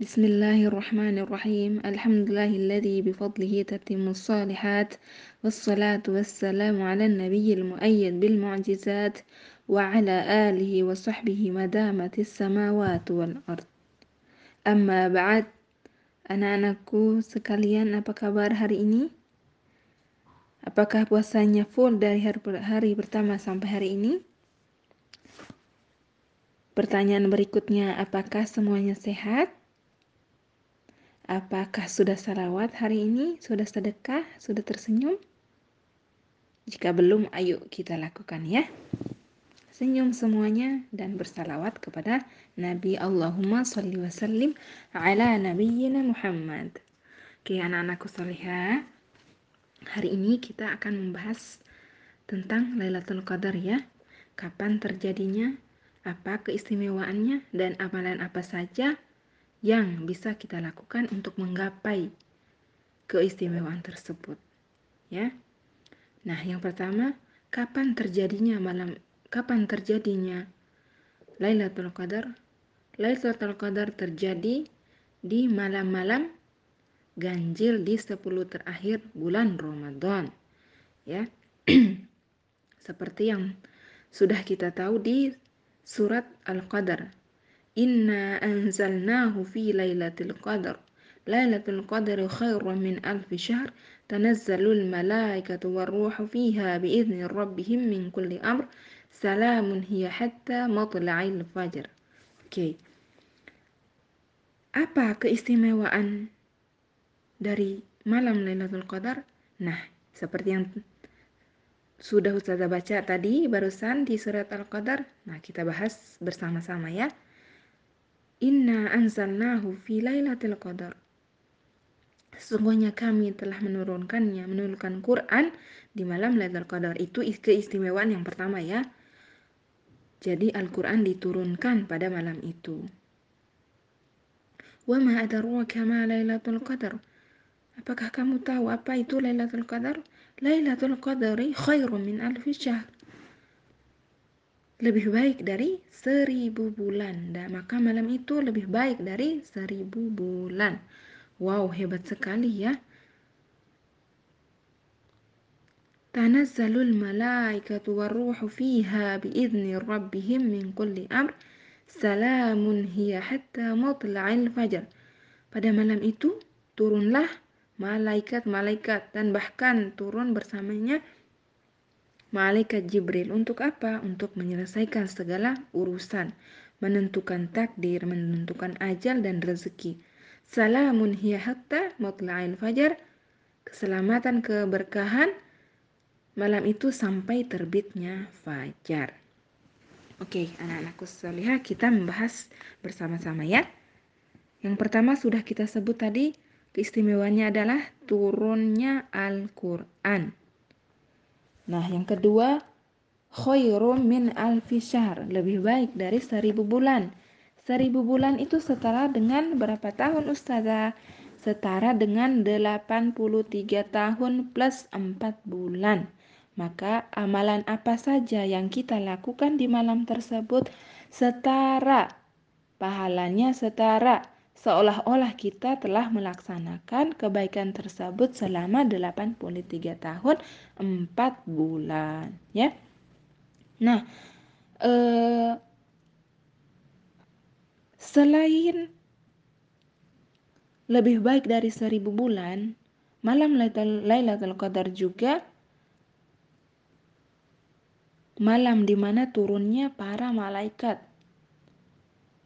Bismillahirrahmanirrahim. Alhamdulillahilladzi bifadlihi tatimmus salihat. Wassalatu wassalamu ala nabiyyil muayyad bil mu'jizat wa ala alihi wa sahbihi madamatis samawati wal ard. Amma ba'd. Anak-anakku sekalian, apa kabar hari ini? Apakah puasanya full dari hari, hari pertama sampai hari ini? Pertanyaan berikutnya, apakah semuanya sehat? Apakah sudah salawat hari ini? Sudah sedekah? Sudah tersenyum? Jika belum, ayo kita lakukan ya. Senyum semuanya dan bersalawat kepada Nabi Allahumma salli wa sallim ala nabiyyina Muhammad. Oke anak-anakku salihah. Hari ini kita akan membahas tentang Lailatul Qadar ya. Kapan terjadinya? Apa keistimewaannya dan amalan apa saja yang bisa kita lakukan untuk menggapai keistimewaan tersebut. Ya. Nah, yang pertama, kapan terjadinya malam kapan terjadinya Lailatul Qadar? Lailatul Qadar terjadi di malam-malam ganjil di 10 terakhir bulan Ramadan. Ya. Seperti yang sudah kita tahu di surat Al-Qadar Inna anzalnahu fi lailatul qadar. Lailatul qadar khairun min alfi syahr. Tanazzalul malaikatu warruhu fiha biizni rabbihim min kulli amr. Salamun hiya hatta matla'il fajr. Oke. Okay. Apa keistimewaan dari malam Lailatul Qadar? Nah, seperti yang sudah Ustazah baca tadi barusan di surat Al-Qadar. Nah, kita bahas bersama-sama ya. Inna anzalnahu fi lailatul qadar. Sesungguhnya kami telah menurunkannya, menurunkan Quran di malam Lailatul Qadar. Itu keistimewaan yang pertama ya. Jadi Al-Quran diturunkan pada malam itu. Wa ma adarwaka ma Lailatul Qadar? Apakah kamu tahu apa itu Lailatul Qadar? Lailatul Qadari khairun min alfi syahr lebih baik dari seribu bulan. Dan maka malam itu lebih baik dari seribu bulan. Wow, hebat sekali ya. Tanazzalul malaikatu warruhu fiha biizni rabbihim min kulli amr. Salamun hiya hatta matla'il fajar. Pada malam itu turunlah malaikat-malaikat dan bahkan turun bersamanya malaikat Jibril untuk apa? Untuk menyelesaikan segala urusan, menentukan takdir, menentukan ajal dan rezeki. Salamun hiya hatta matla'il fajar. Keselamatan keberkahan malam itu sampai terbitnya fajar. Oke, anak-anakku sekalian, kita membahas bersama-sama ya. Yang pertama sudah kita sebut tadi, keistimewaannya adalah turunnya Al-Qur'an. Nah, yang kedua, khairum min alfi syahr, lebih baik dari seribu bulan. Seribu bulan itu setara dengan berapa tahun Ustazah? Setara dengan 83 tahun plus 4 bulan. Maka amalan apa saja yang kita lakukan di malam tersebut setara. Pahalanya setara seolah-olah kita telah melaksanakan kebaikan tersebut selama 83 tahun 4 bulan ya. Nah, eh, selain lebih baik dari seribu bulan, malam Lailatul Qadar juga malam di mana turunnya para malaikat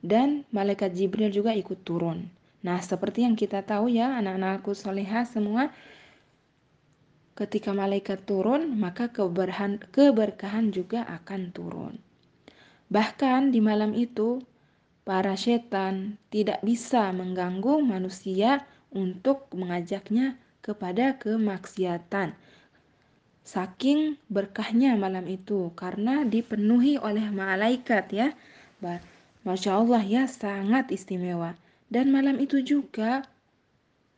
dan malaikat Jibril juga ikut turun. Nah, seperti yang kita tahu ya, anak-anakku soleha semua, ketika malaikat turun, maka keberkahan, keberkahan juga akan turun. Bahkan di malam itu, para setan tidak bisa mengganggu manusia untuk mengajaknya kepada kemaksiatan. Saking berkahnya malam itu karena dipenuhi oleh malaikat ya. Masya Allah ya sangat istimewa. Dan malam itu juga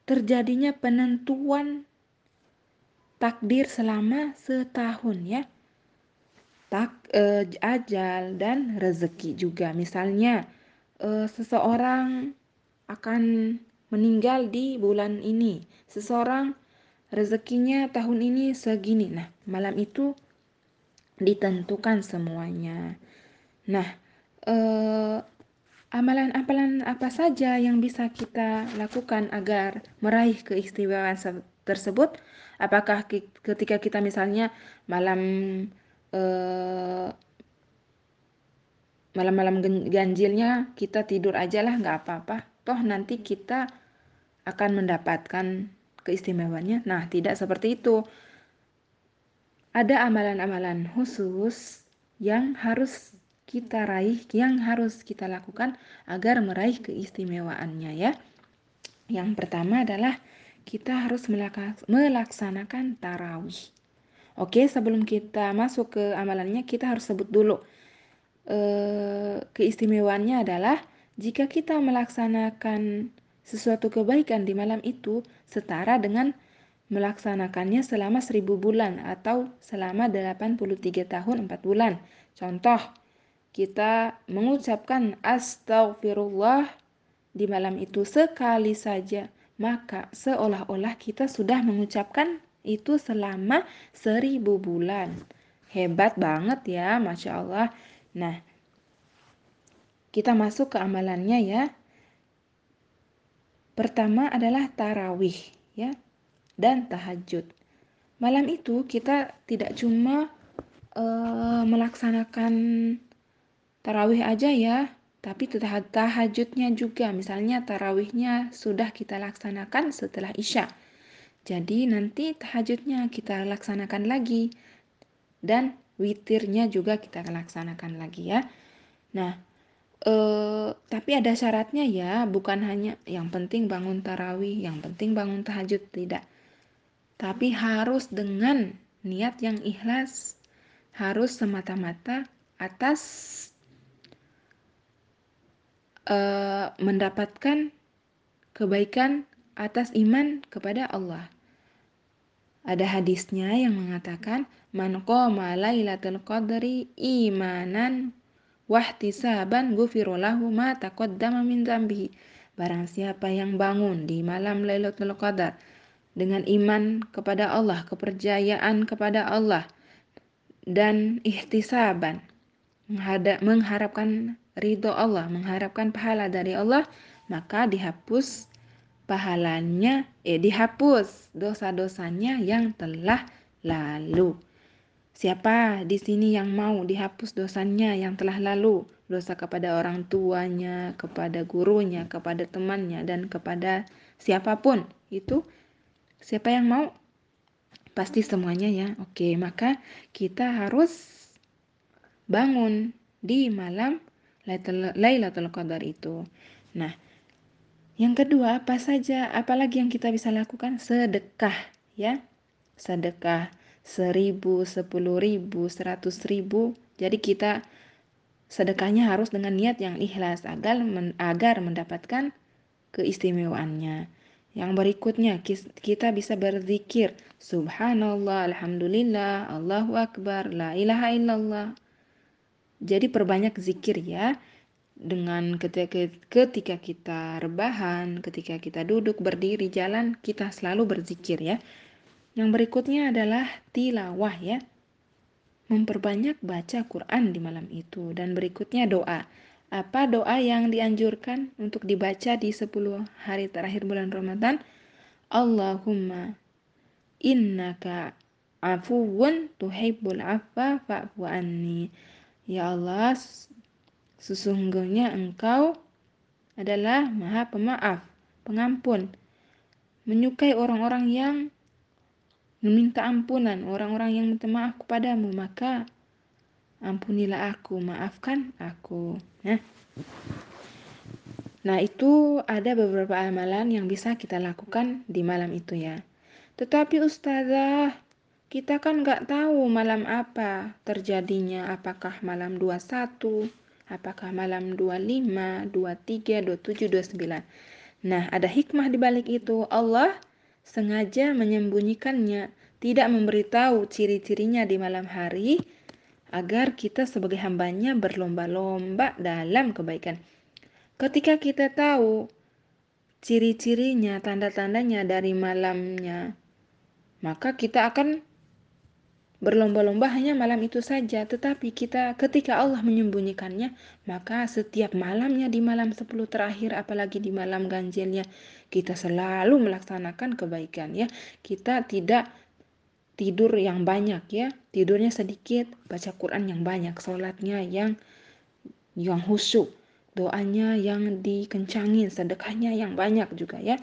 terjadinya penentuan takdir selama setahun ya. Tak eh, ajal dan rezeki juga. Misalnya eh, seseorang akan meninggal di bulan ini. Seseorang rezekinya tahun ini segini. Nah, malam itu ditentukan semuanya. Nah, eh, amalan-amalan apa saja yang bisa kita lakukan agar meraih keistimewaan tersebut? Apakah ketika kita misalnya malam eh, malam-malam ganjilnya kita tidur aja lah nggak apa-apa. Toh nanti kita akan mendapatkan keistimewaannya. Nah tidak seperti itu. Ada amalan-amalan khusus yang harus kita raih yang harus kita lakukan agar meraih keistimewaannya ya. Yang pertama adalah kita harus melaksanakan tarawih. Oke sebelum kita masuk ke amalannya kita harus sebut dulu. Eh, keistimewaannya adalah jika kita melaksanakan sesuatu kebaikan di malam itu setara dengan melaksanakannya selama seribu bulan atau selama 83 tahun 4 bulan. Contoh, kita mengucapkan astagfirullah di malam itu sekali saja, maka seolah-olah kita sudah mengucapkan itu selama seribu bulan. Hebat banget ya, Masya Allah. Nah, kita masuk ke amalannya ya. Pertama adalah tarawih ya dan tahajud. Malam itu kita tidak cuma uh, melaksanakan tarawih aja ya, tapi tahajudnya juga. Misalnya tarawihnya sudah kita laksanakan setelah isya. Jadi nanti tahajudnya kita laksanakan lagi dan witirnya juga kita laksanakan lagi ya. Nah, eh, tapi ada syaratnya ya, bukan hanya yang penting bangun tarawih, yang penting bangun tahajud tidak. Tapi harus dengan niat yang ikhlas, harus semata-mata atas eh, mendapatkan kebaikan atas iman kepada Allah. Ada hadisnya yang mengatakan Man qama lailatul qadri imanan wahtisaban gufirolahu ma taqaddama min zambihi. Barang siapa yang bangun di malam Lailatul Qadar dengan iman kepada Allah, kepercayaan kepada Allah dan ihtisaban mengharapkan ridho Allah, mengharapkan pahala dari Allah, maka dihapus pahalanya, eh dihapus dosa-dosanya yang telah lalu. Siapa di sini yang mau dihapus dosanya yang telah lalu? Dosa kepada orang tuanya, kepada gurunya, kepada temannya, dan kepada siapa pun. Itu siapa yang mau? Pasti semuanya ya. Oke, maka kita harus bangun di malam Lailatul Qadar itu. Nah, yang kedua, apa saja, apalagi yang kita bisa lakukan? Sedekah, ya. Sedekah seribu, sepuluh ribu, seratus ribu. Jadi kita sedekahnya harus dengan niat yang ikhlas agar agar mendapatkan keistimewaannya. Yang berikutnya kita bisa berzikir Subhanallah, Alhamdulillah, Allahu Akbar, La ilaha illallah. Jadi perbanyak zikir ya dengan ketika, ketika kita rebahan, ketika kita duduk, berdiri, jalan, kita selalu berzikir ya. Yang berikutnya adalah tilawah ya. Memperbanyak baca Quran di malam itu. Dan berikutnya doa. Apa doa yang dianjurkan untuk dibaca di 10 hari terakhir bulan Ramadan? Allahumma innaka afuwun tuhibbul afwa fa'fu anni. Ya Allah, sesungguhnya engkau adalah maha pemaaf, pengampun, menyukai orang-orang yang meminta ampunan orang-orang yang minta maaf kepadamu, maka ampunilah aku, maafkan aku. Nah, nah itu ada beberapa amalan yang bisa kita lakukan di malam itu ya. Tetapi ustazah, kita kan nggak tahu malam apa terjadinya, apakah malam 21, apakah malam 25, 23, 27, 29. Nah, ada hikmah di balik itu. Allah sengaja menyembunyikannya, tidak memberitahu ciri-cirinya di malam hari, agar kita sebagai hambanya berlomba-lomba dalam kebaikan. Ketika kita tahu ciri-cirinya, tanda-tandanya dari malamnya, maka kita akan berlomba-lomba hanya malam itu saja. Tetapi kita ketika Allah menyembunyikannya, maka setiap malamnya di malam 10 terakhir, apalagi di malam ganjilnya, kita selalu melaksanakan kebaikan ya. Kita tidak tidur yang banyak ya, tidurnya sedikit, baca Quran yang banyak, sholatnya yang yang khusyuk, doanya yang dikencangin, sedekahnya yang banyak juga ya.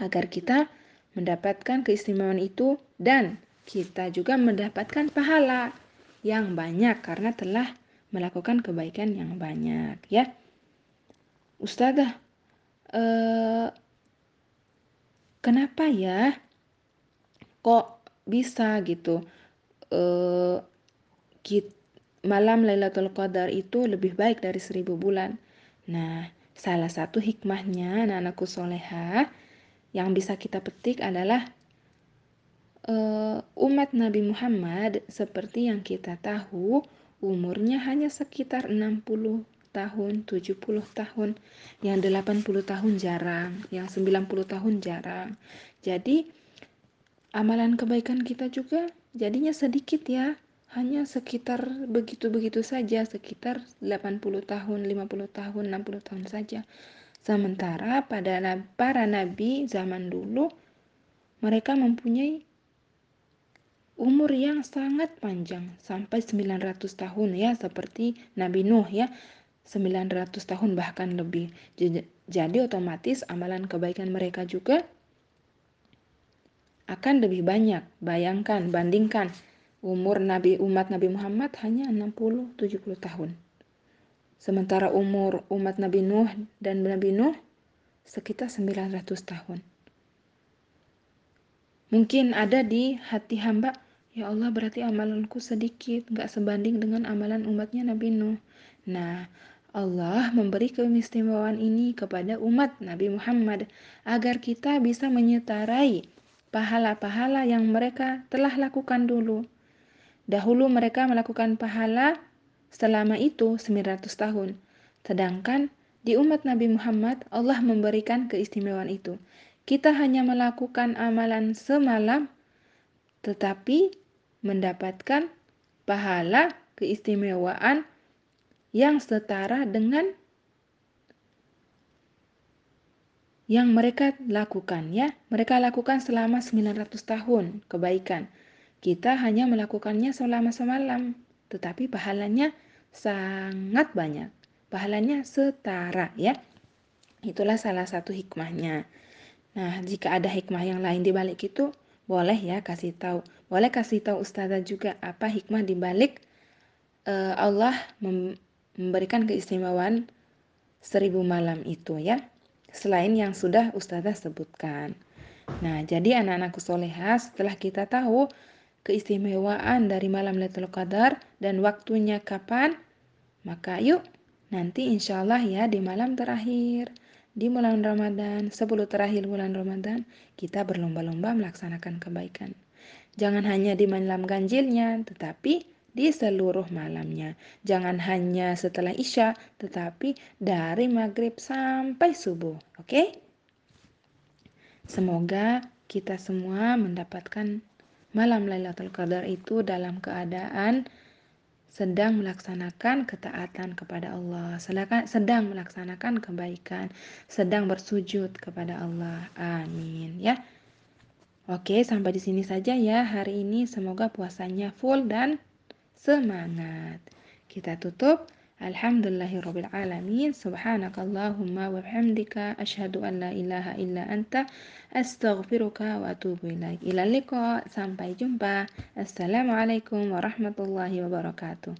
Agar kita mendapatkan keistimewaan itu dan kita juga mendapatkan pahala yang banyak karena telah melakukan kebaikan yang banyak ya. Ustazah, eh, kenapa ya kok bisa gitu eh, kit, malam Lailatul Qadar itu lebih baik dari seribu bulan? Nah, salah satu hikmahnya anak-anakku soleha yang bisa kita petik adalah uh, umat Nabi Muhammad seperti yang kita tahu umurnya hanya sekitar 60 tahun, 70 tahun, yang 80 tahun jarang, yang 90 tahun jarang. Jadi amalan kebaikan kita juga jadinya sedikit ya, hanya sekitar begitu-begitu saja, sekitar 80 tahun, 50 tahun, 60 tahun saja. Sementara pada para nabi zaman dulu mereka mempunyai umur yang sangat panjang sampai 900 tahun ya seperti Nabi Nuh ya. 900 tahun bahkan lebih. Jadi otomatis amalan kebaikan mereka juga akan lebih banyak. Bayangkan bandingkan umur Nabi umat Nabi Muhammad hanya 60-70 tahun. Sementara umur umat Nabi Nuh dan Nabi Nuh sekitar 900 tahun. Mungkin ada di hati hamba Ya Allah berarti amalanku sedikit, gak sebanding dengan amalan umatnya Nabi Nuh. Nah, Allah memberi keistimewaan ini kepada umat Nabi Muhammad agar kita bisa menyetarai pahala-pahala yang mereka telah lakukan dulu. Dahulu mereka melakukan pahala selama itu 900 tahun. Sedangkan di umat Nabi Muhammad Allah memberikan keistimewaan itu. Kita hanya melakukan amalan semalam tetapi mendapatkan pahala keistimewaan yang setara dengan yang mereka lakukan ya. Mereka lakukan selama 900 tahun kebaikan. Kita hanya melakukannya selama semalam, tetapi pahalanya sangat banyak. Pahalanya setara ya. Itulah salah satu hikmahnya. Nah, jika ada hikmah yang lain di balik itu, boleh ya kasih tahu. Boleh kasih tahu ustazah juga apa hikmah di balik uh, Allah memberikan keistimewaan seribu malam itu ya. Selain yang sudah ustazah sebutkan. Nah, jadi anak-anakku soleha setelah kita tahu keistimewaan dari malam Lailatul Qadar dan waktunya kapan, maka yuk nanti insya Allah ya di malam terakhir di bulan Ramadan, 10 terakhir bulan Ramadan, kita berlomba-lomba melaksanakan kebaikan. Jangan hanya di malam ganjilnya, tetapi di seluruh malamnya. Jangan hanya setelah Isya, tetapi dari maghrib sampai subuh. Oke? Okay? Semoga kita semua mendapatkan malam Lailatul Qadar itu dalam keadaan sedang melaksanakan ketaatan kepada Allah, sedang melaksanakan kebaikan, sedang bersujud kepada Allah. Amin ya. Oke, sampai di sini saja ya hari ini. Semoga puasanya full dan semangat. Kita tutup. Alhamdulillahirabbil alamin. Subhanakallahumma wa bihamdika asyhadu an la ilaha illa anta astaghfiruka wa atubu ilaik. Ila liqa. Sampai jumpa. Assalamualaikum warahmatullahi wabarakatuh.